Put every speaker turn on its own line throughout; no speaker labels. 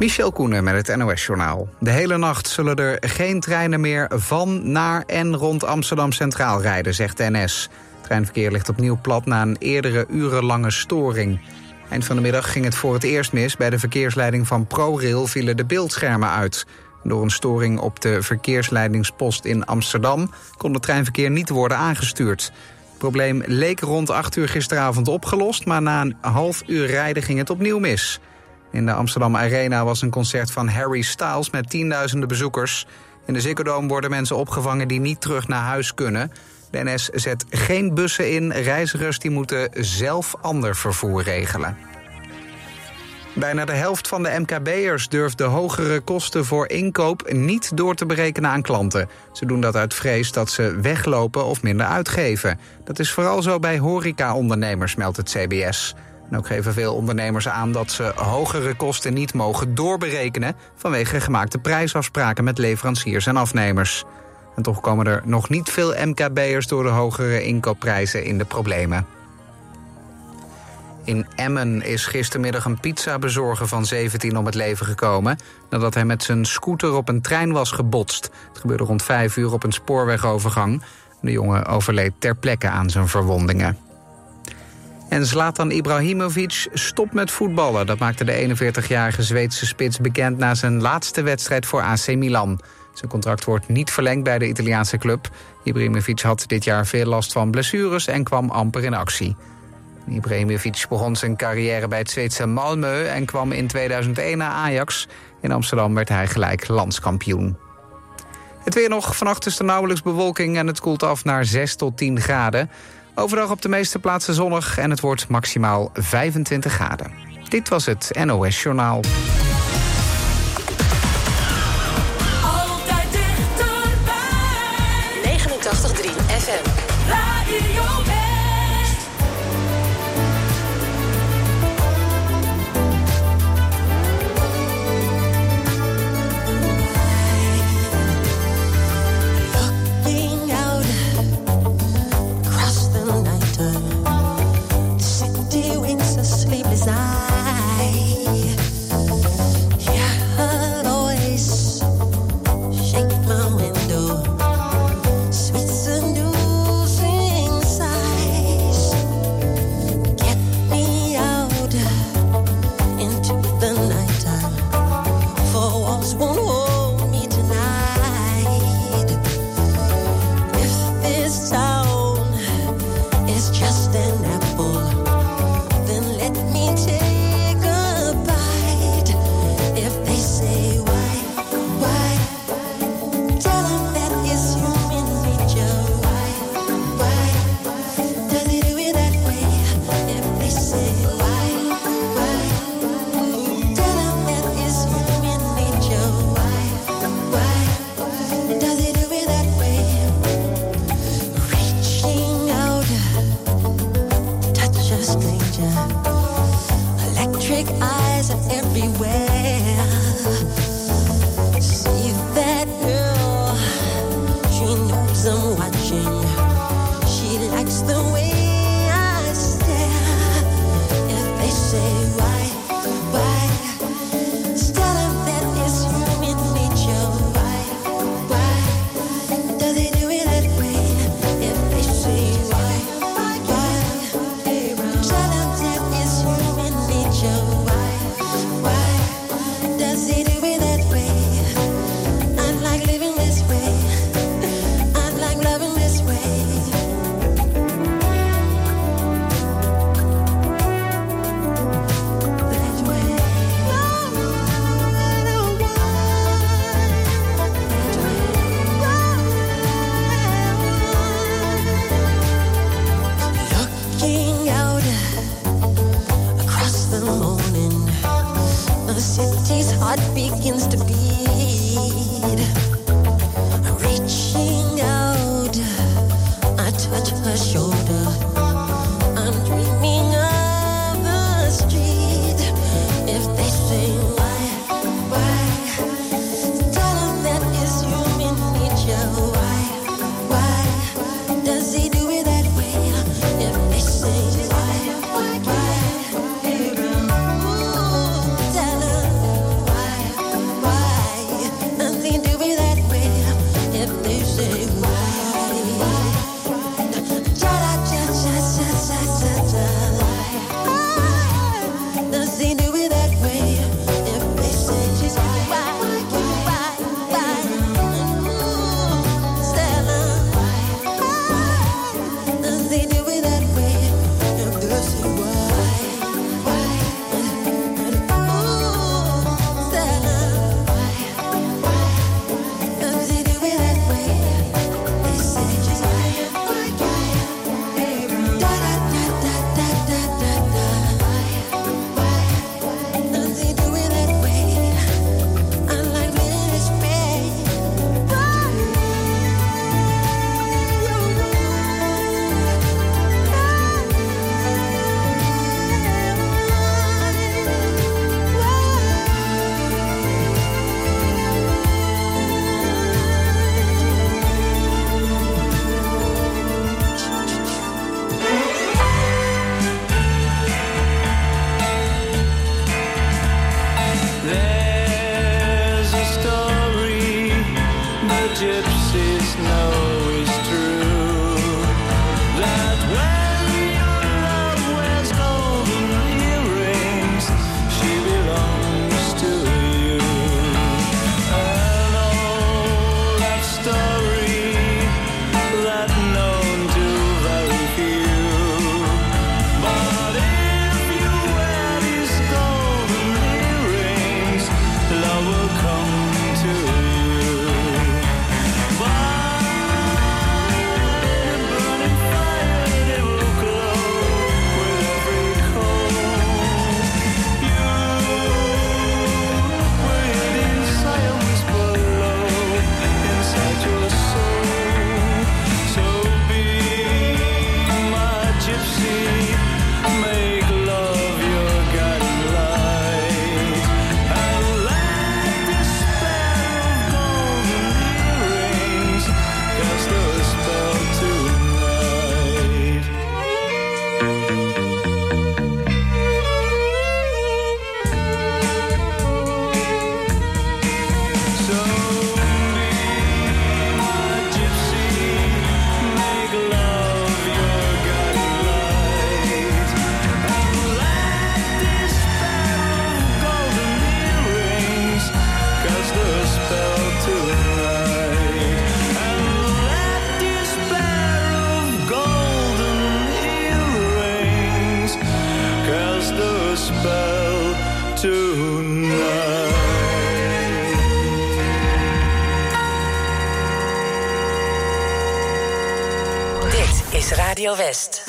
Michel Koenen met het NOS-journaal. De hele nacht zullen er geen treinen meer van, naar en rond Amsterdam Centraal rijden, zegt de NS. Het treinverkeer ligt opnieuw plat na een eerdere urenlange storing. Eind van de middag ging het voor het eerst mis. Bij de verkeersleiding van ProRail vielen de beeldschermen uit. Door een storing op de verkeersleidingspost in Amsterdam... kon het treinverkeer niet worden aangestuurd. Het probleem leek rond 8 uur gisteravond opgelost... maar na een half uur rijden ging het opnieuw mis. In de Amsterdam Arena was een concert van Harry Styles met tienduizenden bezoekers. In de Ziggo worden mensen opgevangen die niet terug naar huis kunnen. De NS zet geen bussen in. Reizigers die moeten zelf ander vervoer regelen. Bijna de helft van de MKB'ers durft de hogere kosten voor inkoop niet door te berekenen aan klanten. Ze doen dat uit vrees dat ze weglopen of minder uitgeven. Dat is vooral zo bij horeca-ondernemers, meldt het CBS. En ook geven veel ondernemers aan dat ze hogere kosten niet mogen doorberekenen vanwege gemaakte prijsafspraken met leveranciers en afnemers. En toch komen er nog niet veel MKB'ers door de hogere inkoopprijzen in de problemen. In Emmen is gistermiddag een pizzabezorger van 17 om het leven gekomen... nadat hij met zijn scooter op een trein was gebotst. Het gebeurde rond 5 uur op een spoorwegovergang. De jongen overleed ter plekke aan zijn verwondingen. En Zlatan Ibrahimovic stopt met voetballen. Dat maakte de 41-jarige Zweedse spits bekend... na zijn laatste wedstrijd voor AC Milan. Zijn contract wordt niet verlengd bij de Italiaanse club. Ibrahimovic had dit jaar veel last van blessures en kwam amper in actie. Ibrahimovic begon zijn carrière bij het Zweedse Malmö... en kwam in 2001 naar Ajax. In Amsterdam werd hij gelijk landskampioen. Het weer nog. Vannacht is er nauwelijks bewolking en het koelt af naar 6 tot 10 graden. Overdag op de meeste plaatsen zonnig en het wordt maximaal 25 graden. Dit was het NOS Journaal.
Best.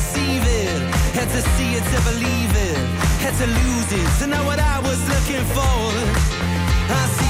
receive it. Had to see it to believe it. Had to lose it to know what I was looking for. I see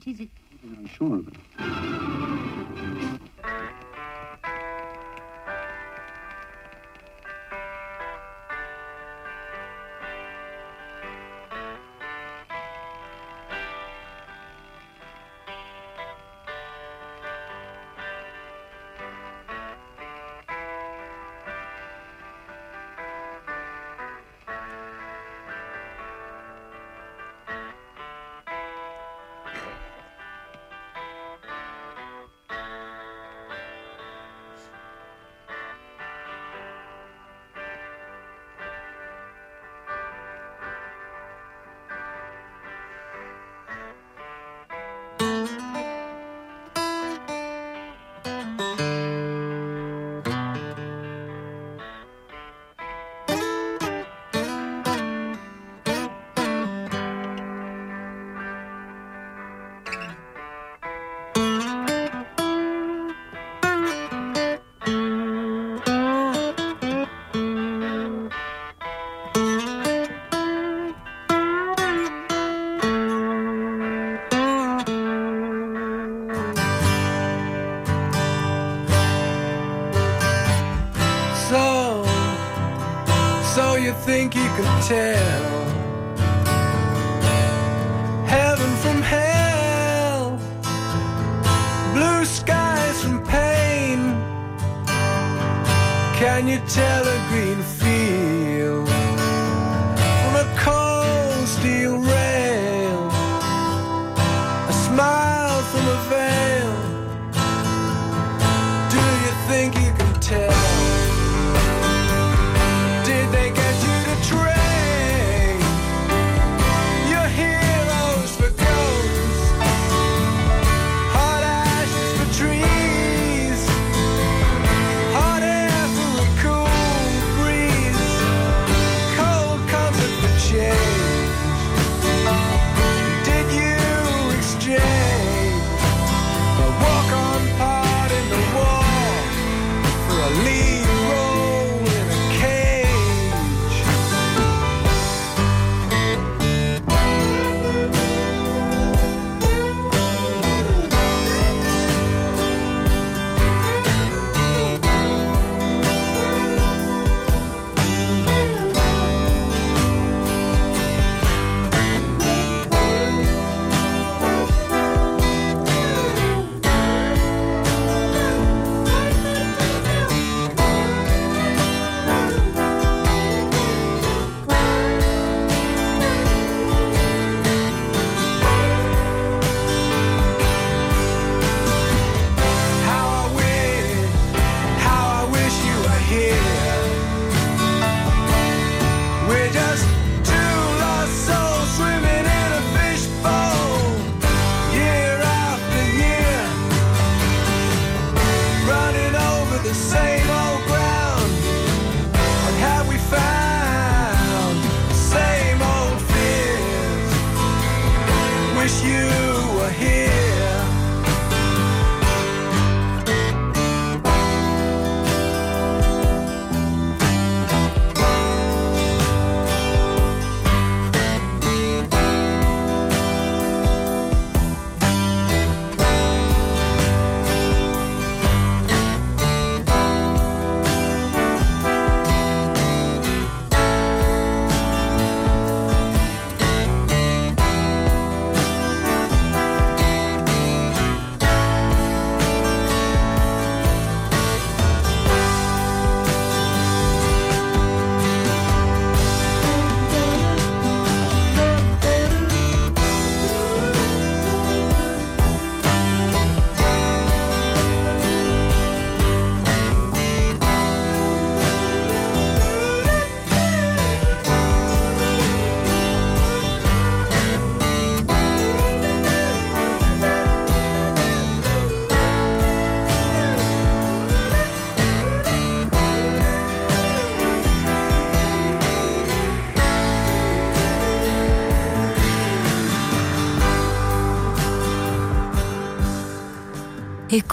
it is it?
I'm sure of it.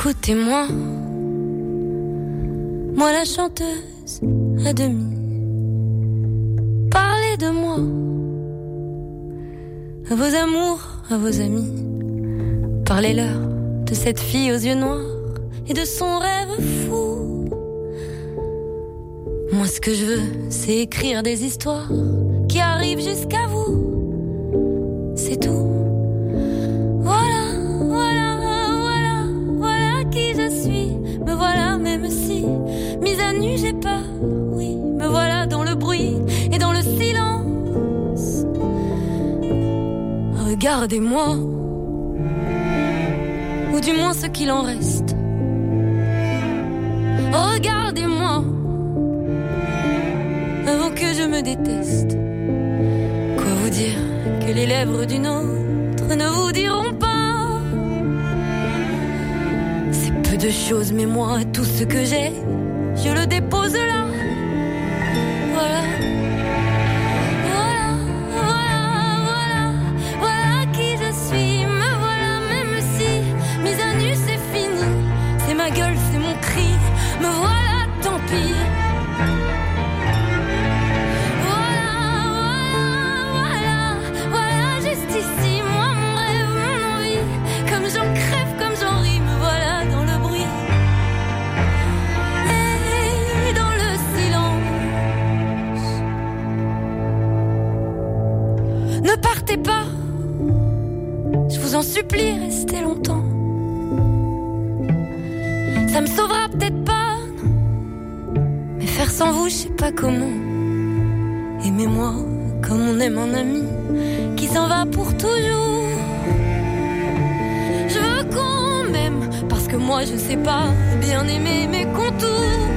Écoutez-moi, moi la chanteuse à demi. Parlez de moi, à vos amours, à vos amis. Parlez-leur de cette fille aux yeux noirs et de son rêve fou. Moi, ce que je veux, c'est écrire des histoires qui arrivent jusqu'à vous. C'est tout. Regardez-moi, ou du moins ce qu'il en reste. Regardez-moi, avant que je me déteste. Quoi vous dire que les lèvres d'une autre ne vous diront pas? C'est peu de choses, mais moi, tout ce que j'ai, je le dépose là. Voilà. Ma gueule, c'est mon cri. Me voilà, tant pis. Voilà, voilà, voilà, voilà, juste ici, moi, mon rêve, mon envie. Comme j'en crève, comme j'en ris, me voilà dans le bruit. Et dans le silence. Ne partez pas, je vous en supplie, restez longtemps. Ça me sauvera peut-être pas, mais faire sans vous, je sais pas comment. Aimez-moi comme on aime un ami qui s'en va pour toujours. Je veux qu'on m'aime parce que moi je sais pas bien aimer mes contours.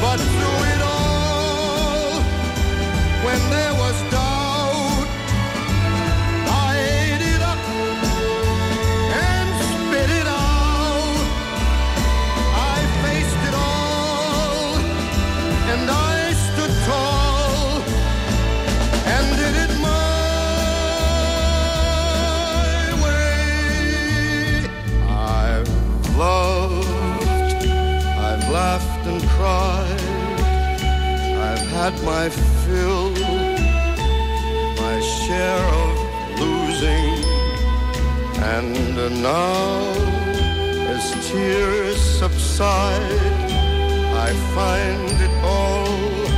But through it all, when there was had my fill, my share of losing, and now as tears subside, I find it all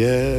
Yeah.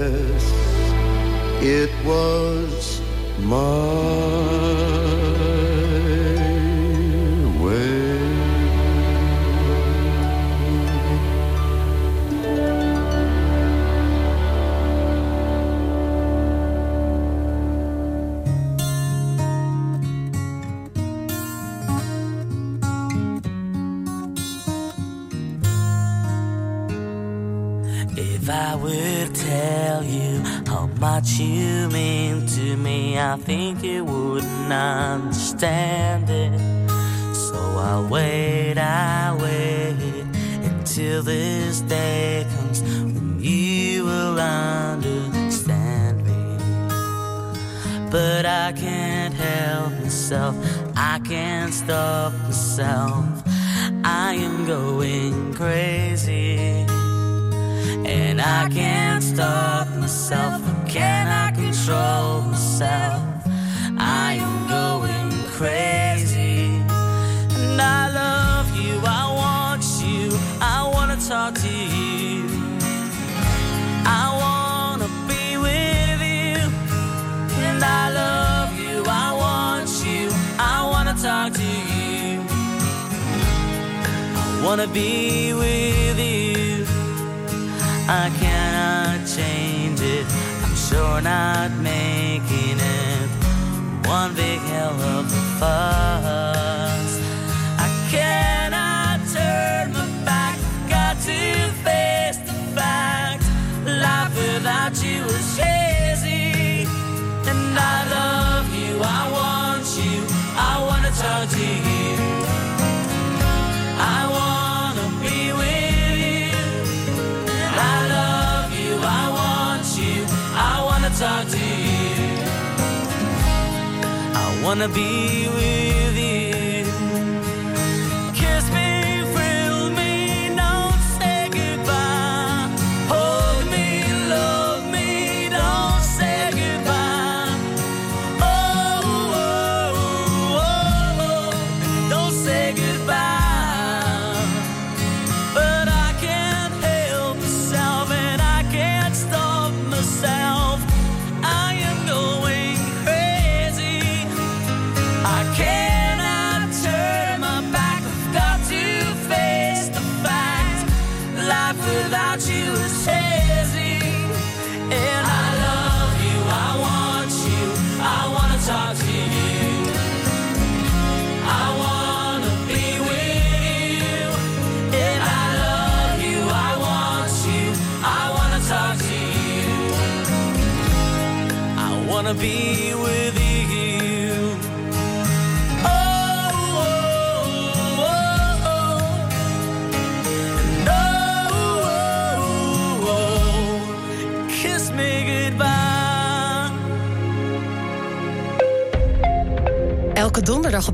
Would tell you how much you mean to me, I think you wouldn't understand it. So I'll wait, I'll wait until this day comes when you will understand me. But I can't help myself, I can't stop myself. I am going crazy. I can't stop myself, can I control myself? I am going crazy. And I love you, I want you, I wanna talk to you. I wanna be with you. And I love you, I want you, I wanna talk to you. I wanna be with you. I cannot change it. I'm sure not making it one big hell of a fuss. I cannot turn my back. Got to face the fact. Life without you is hazy. And I love you. I want you. I wanna talk to you. Wanna be with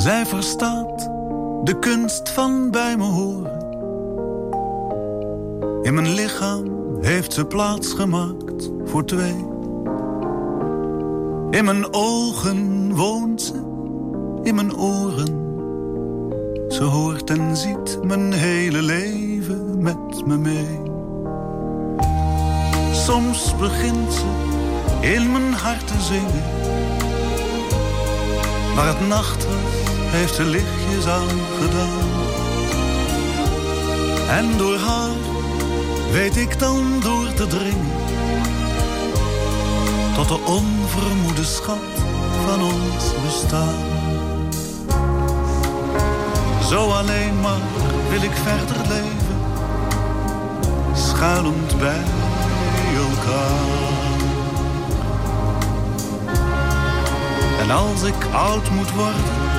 Zij verstaat de kunst van bij me horen. In mijn lichaam heeft ze plaats gemaakt voor twee. In mijn ogen woont ze, in mijn oren. Ze hoort en ziet mijn hele leven met me mee. Soms begint ze in mijn hart te zingen. Maar het nacht was, heeft ze lichtjes aangedaan. En door haar weet ik dan door te dringen. Tot de onvermoede schat van ons bestaan. Zo alleen maar wil ik verder leven. Schuilend bij elkaar. En als ik oud moet worden,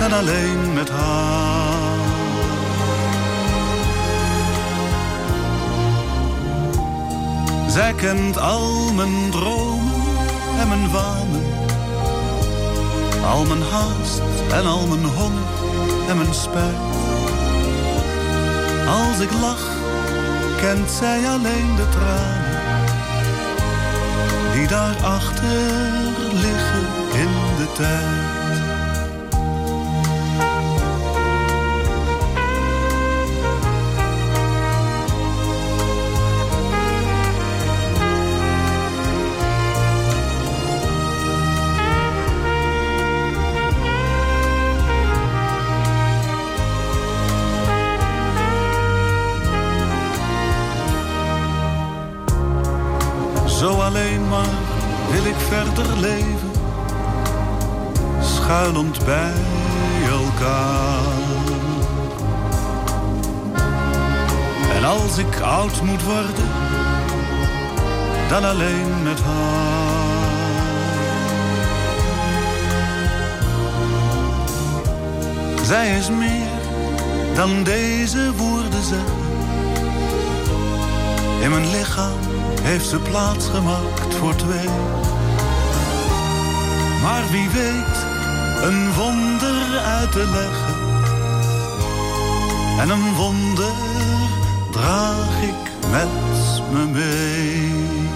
dan alleen met haar. Zij kent al mijn dromen en mijn wanen. Al mijn haast en al mijn honger en mijn spijt. Als ik lach, kent zij alleen de tranen die daarachter liggen in de tijd. Schuilend bij elkaar. En als ik oud moet worden, dan alleen met haar. Zij is meer dan deze woorden zeggen. In mijn lichaam heeft ze plaats gemaakt voor twee. Maar wie weet een wonder uit te leggen. En een wonder draag ik met me mee.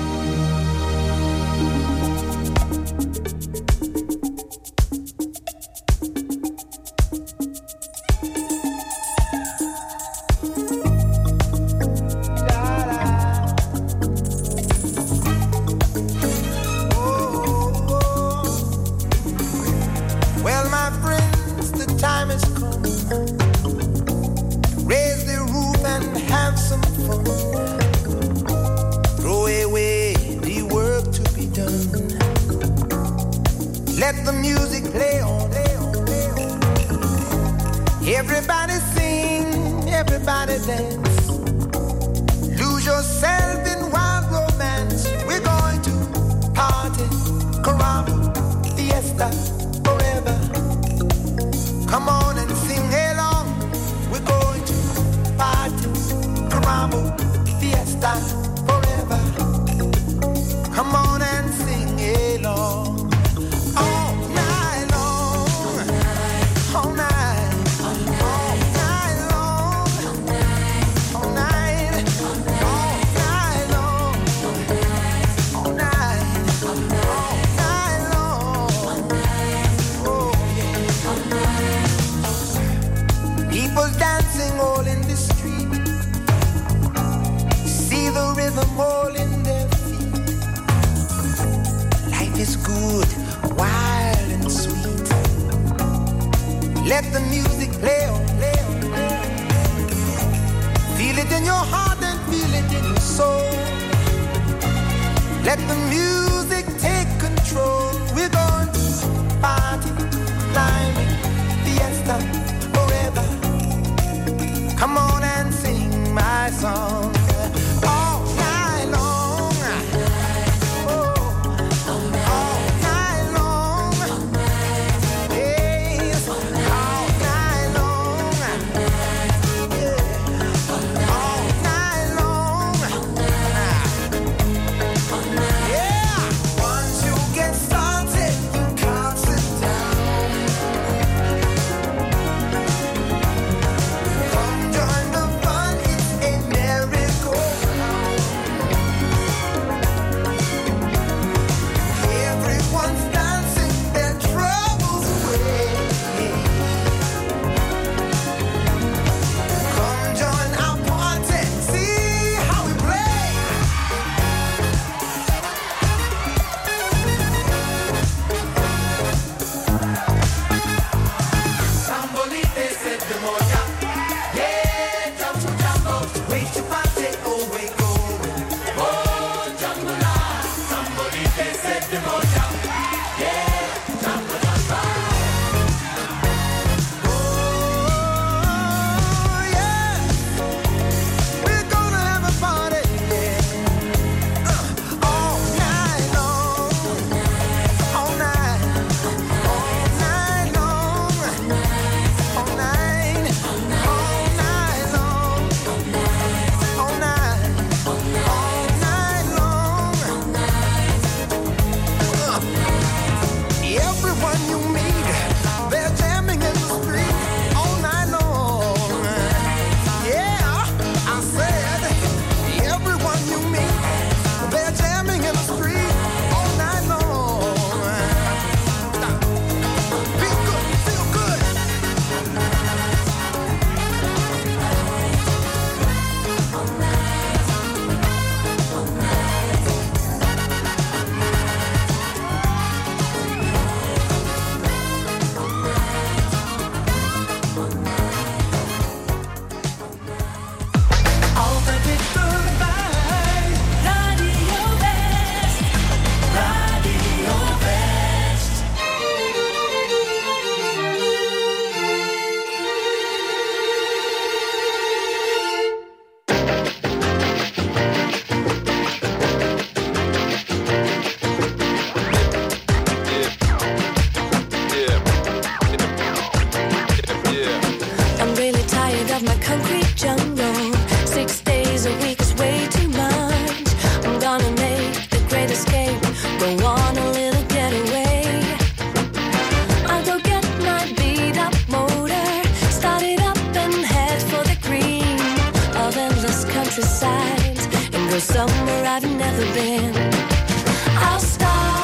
Countryside and go somewhere I've never been. I'll stop,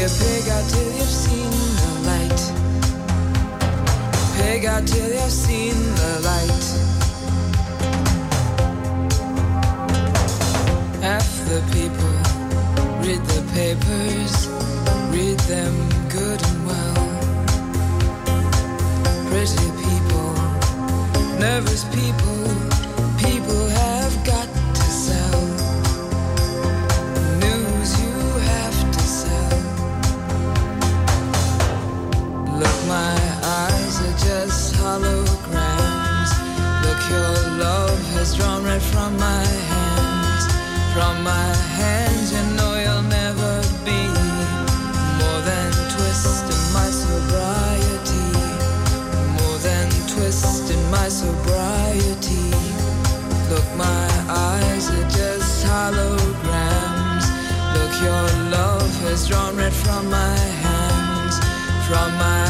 You
pig out till you've seen the light. Pig out till you've seen the light. Half the people read the papers, read them good and well. Pretty people, nervous people, red from my hands. From my hands, you know you'll never be more than twist in my sobriety. More than twist in my sobriety. Look, my eyes are just holograms. Look, your love has drawn red from my hands. From my